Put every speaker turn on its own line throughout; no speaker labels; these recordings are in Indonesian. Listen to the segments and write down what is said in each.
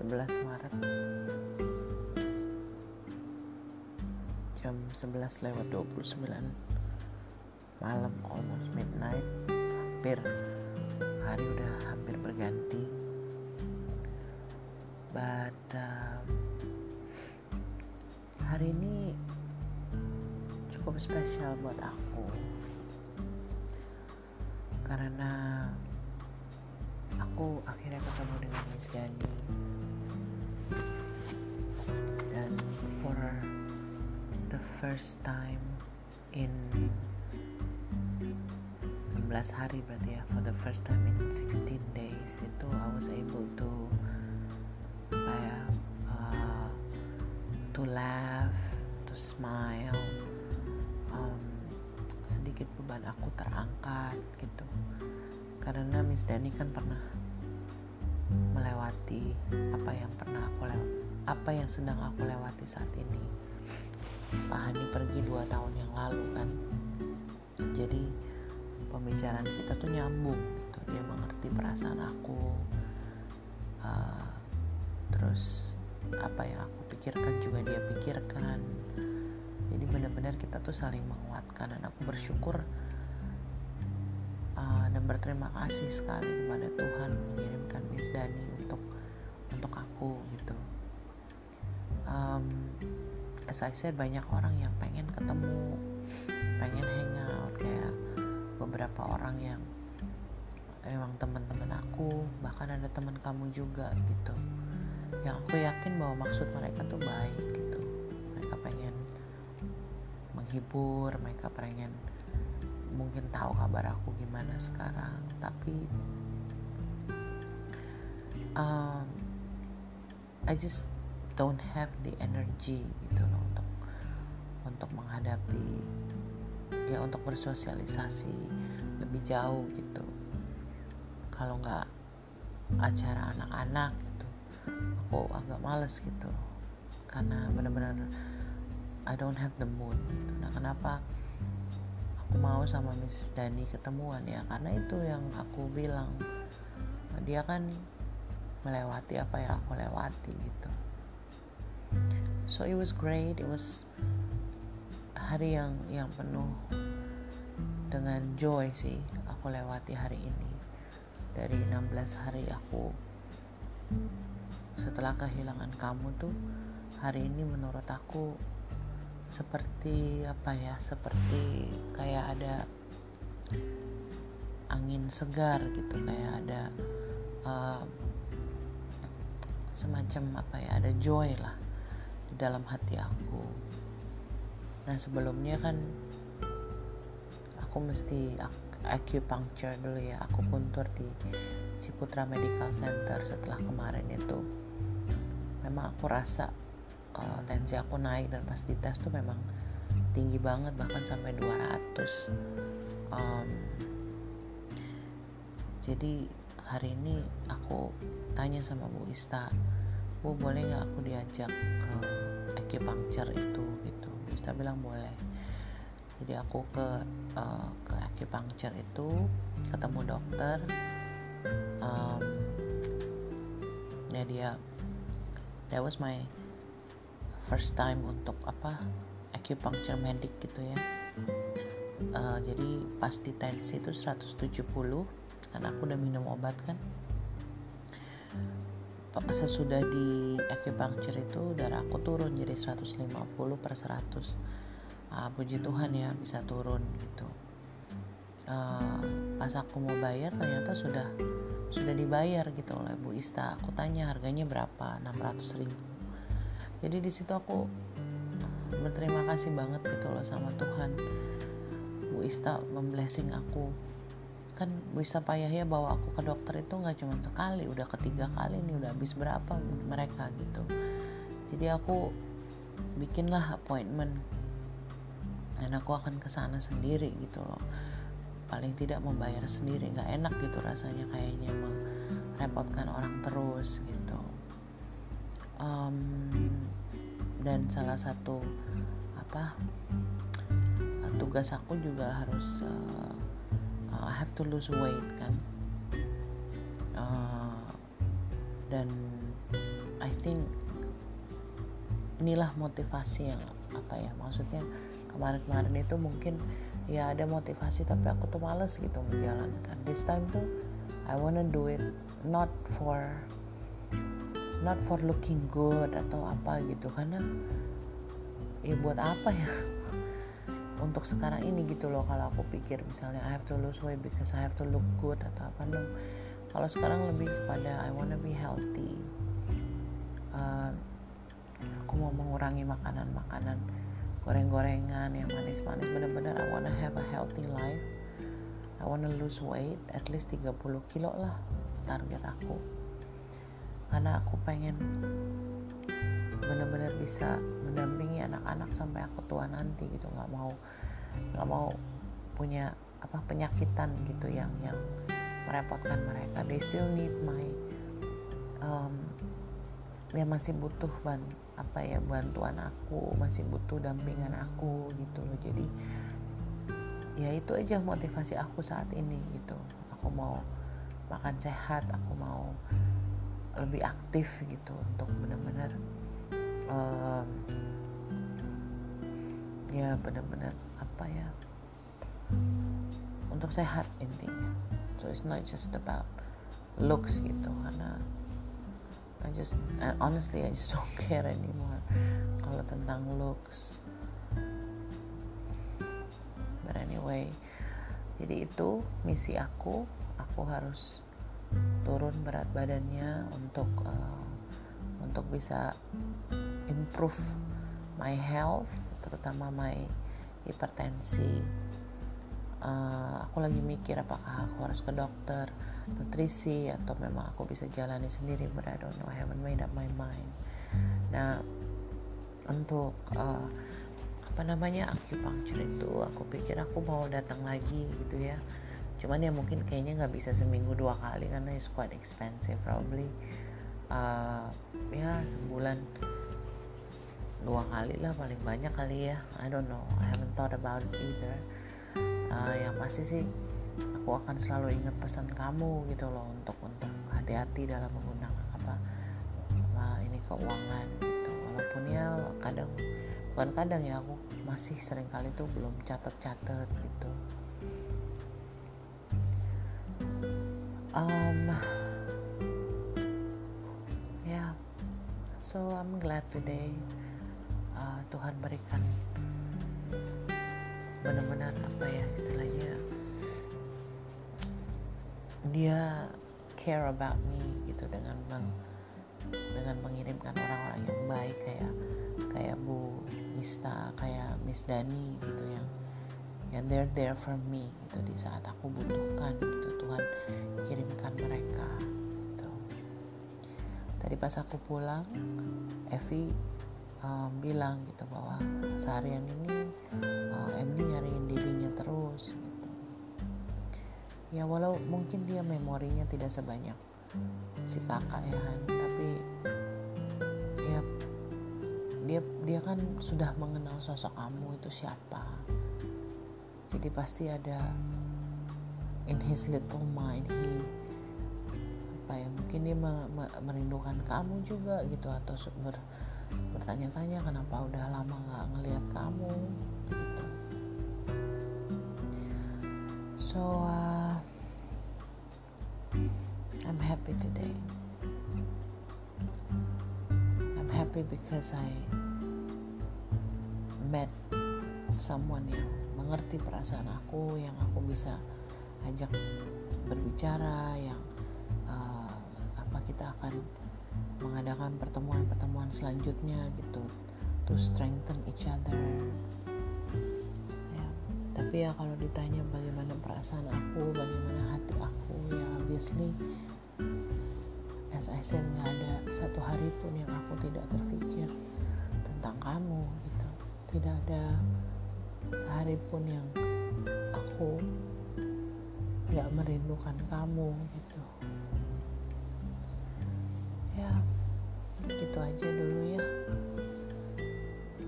11 Maret. Jam 11 lewat 29 malam almost midnight. Hampir hari udah hampir berganti. But um, hari ini cukup spesial buat aku. Karena aku akhirnya ketemu dengan Miss Dani first time in 16 hari berarti ya. For the first time in 16 days itu I was able to apa ya uh, to laugh to smile um, sedikit beban aku terangkat gitu. Karena Miss Dani kan pernah melewati apa yang pernah aku lewati apa yang sedang aku lewati saat ini Pak Hani pergi dua tahun yang lalu kan. Jadi pembicaraan kita tuh nyambung gitu. Dia mengerti perasaan aku uh, terus apa yang aku pikirkan juga dia pikirkan. Jadi benar-benar kita tuh saling menguatkan dan aku bersyukur uh, dan berterima kasih sekali kepada Tuhan mengirimkan Miss Dani untuk untuk aku gitu as I said banyak orang yang pengen ketemu pengen hangout kayak beberapa orang yang emang teman-teman aku bahkan ada teman kamu juga gitu. Yang aku yakin bahwa maksud mereka tuh baik gitu. Mereka pengen menghibur mereka pengen mungkin tahu kabar aku gimana sekarang. Tapi um, I just don't have the energy gitu untuk menghadapi ya untuk bersosialisasi lebih jauh gitu. Kalau nggak acara anak-anak gitu aku agak males gitu. Karena benar-benar I don't have the mood gitu. nah kenapa aku mau sama Miss Dani ketemuan ya? Karena itu yang aku bilang dia kan melewati apa yang aku lewati gitu. So it was great. It was hari yang yang penuh dengan joy sih aku lewati hari ini. Dari 16 hari aku setelah kehilangan kamu tuh hari ini menurut aku seperti apa ya seperti kayak ada angin segar gitu kayak ada uh, semacam apa ya ada joy lah di dalam hati aku nah sebelumnya kan aku mesti acupuncture dulu ya. Aku puntur di Ciputra Medical Center setelah kemarin itu. Memang aku rasa uh, tensi aku naik dan pas dites tuh memang tinggi banget bahkan sampai 200 um, jadi hari ini aku tanya sama Bu Ista Bu boleh nggak aku diajak ke acupuncture itu gitu Bu Ista bilang boleh. Jadi aku ke uh, ke acupuncture itu ketemu dokter um, ya dia that was my first time untuk apa acupuncture medik gitu ya. Uh, jadi pas di tensi itu 170 karena aku udah minum obat kan sesudah di acupuncture itu darah aku turun jadi 150 per 100 uh, puji Tuhan ya bisa turun gitu. Uh, pas aku mau bayar ternyata sudah sudah dibayar gitu oleh Bu Ista. Aku tanya harganya berapa? 600 ribu. Jadi di situ aku berterima kasih banget gitu loh sama Tuhan. Bu Ista memblessing aku kan Bu Ista payahnya bawa aku ke dokter itu nggak cuma sekali udah ketiga kali nih udah habis berapa mereka gitu. Jadi aku bikinlah appointment dan aku akan ke sana sendiri gitu loh. Paling tidak membayar sendiri nggak enak gitu rasanya kayaknya merepotkan orang terus gitu. Um, dan salah satu apa tugas aku juga harus uh, to lose weight kan. Uh, dan I think inilah motivasi yang apa ya maksudnya kemarin-kemarin itu mungkin ya ada motivasi tapi aku tuh males gitu menjalankan. This time tuh I wanna do it not for not for looking good atau apa gitu. Karena ya buat apa ya untuk sekarang ini gitu loh kalau aku pikir misalnya I have to lose weight because I have to look good atau apa no. Kalau sekarang lebih kepada I wanna be healthy. Uh, aku mau mengurangi makanan-makanan goreng-gorengan yang manis-manis. Bener-bener I wanna have a healthy life. I wanna lose weight at least 30 kilo lah target aku. Karena aku pengen bener-bener bisa mendampingi anak-anak sampai aku tua nanti gitu. Nggak mau nggak mau punya apa penyakitan gitu yang yang merepotkan mereka. They still need my um, dia masih butuh ban apa ya bantuan aku masih butuh dampingan aku gitu loh. Jadi ya itu aja motivasi aku saat ini gitu. Aku mau makan sehat aku mau lebih aktif gitu untuk benar-benar um, ya benar-benar apa ya untuk sehat intinya. So it's not just about looks gitu karena I just and honestly I just don't care anymore kalau tentang looks. But anyway jadi itu misi aku. Aku harus turun berat badannya untuk uh, untuk bisa improve my health terutama my hipertensi. Uh, aku lagi mikir apakah aku harus ke dokter nutrisi atau memang aku bisa jalani sendiri but I don't know I haven't made up my mind. Nah untuk uh, apa namanya acupuncture itu aku pikir aku mau datang lagi gitu ya. Cuman ya mungkin kayaknya nggak bisa seminggu dua kali karena it's quite expensive probably. Uh, ya sebulan dua kali lah paling banyak kali ya. I don't know I haven't thought about it either. Uh, yang pasti sih aku akan selalu ingat pesan kamu gitu loh untuk untuk hati-hati dalam menggunakan apa, apa ini keuangan gitu. Walaupun ya kadang bukan kadang ya aku masih sering kali tuh belum catet-catet gitu. Um yeah so I'm glad today Tuhan berikan. Benar-benar apa ya istilahnya? Dia care about me gitu dengan meng, dengan mengirimkan orang-orang yang baik kayak kayak Bu Ista kayak Miss Dani gitu yang yang they're there for me gitu di saat aku butuhkan gitu. Tuhan kirimkan mereka gitu. tadi pas aku pulang Evi um, bilang gitu bahwa seharian ini uh, MD nyariin dirinya terus gitu. ya walau mungkin dia memorinya tidak sebanyak si kakak ya kan tapi ya dia dia kan sudah mengenal sosok kamu itu siapa jadi pasti ada in his little mind he apa ya mungkin dia merindukan kamu juga gitu atau ber, bertanya-tanya kenapa udah lama nggak ngelihat kamu? Gitu. So uh, I'm happy today. I'm happy because I met someone yang mengerti perasaan aku yang aku bisa ajak berbicara yang uh, apa kita akan mengadakan pertemuan-pertemuan selanjutnya gitu. To strengthen each other. Ya tapi ya kalau ditanya bagaimana perasaan aku bagaimana hati aku ya obviously as I said nggak ada satu hari pun yang aku tidak terpikir tentang kamu gitu. Tidak ada sehari pun yang aku nggak merindukan kamu gitu gitu aja dulu ya.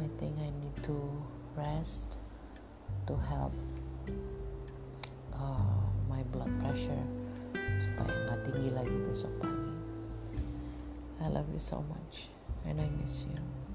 I think I need to rest to help uh, my blood pressure supaya nggak tinggi lagi besok pagi. I love you so much and I miss you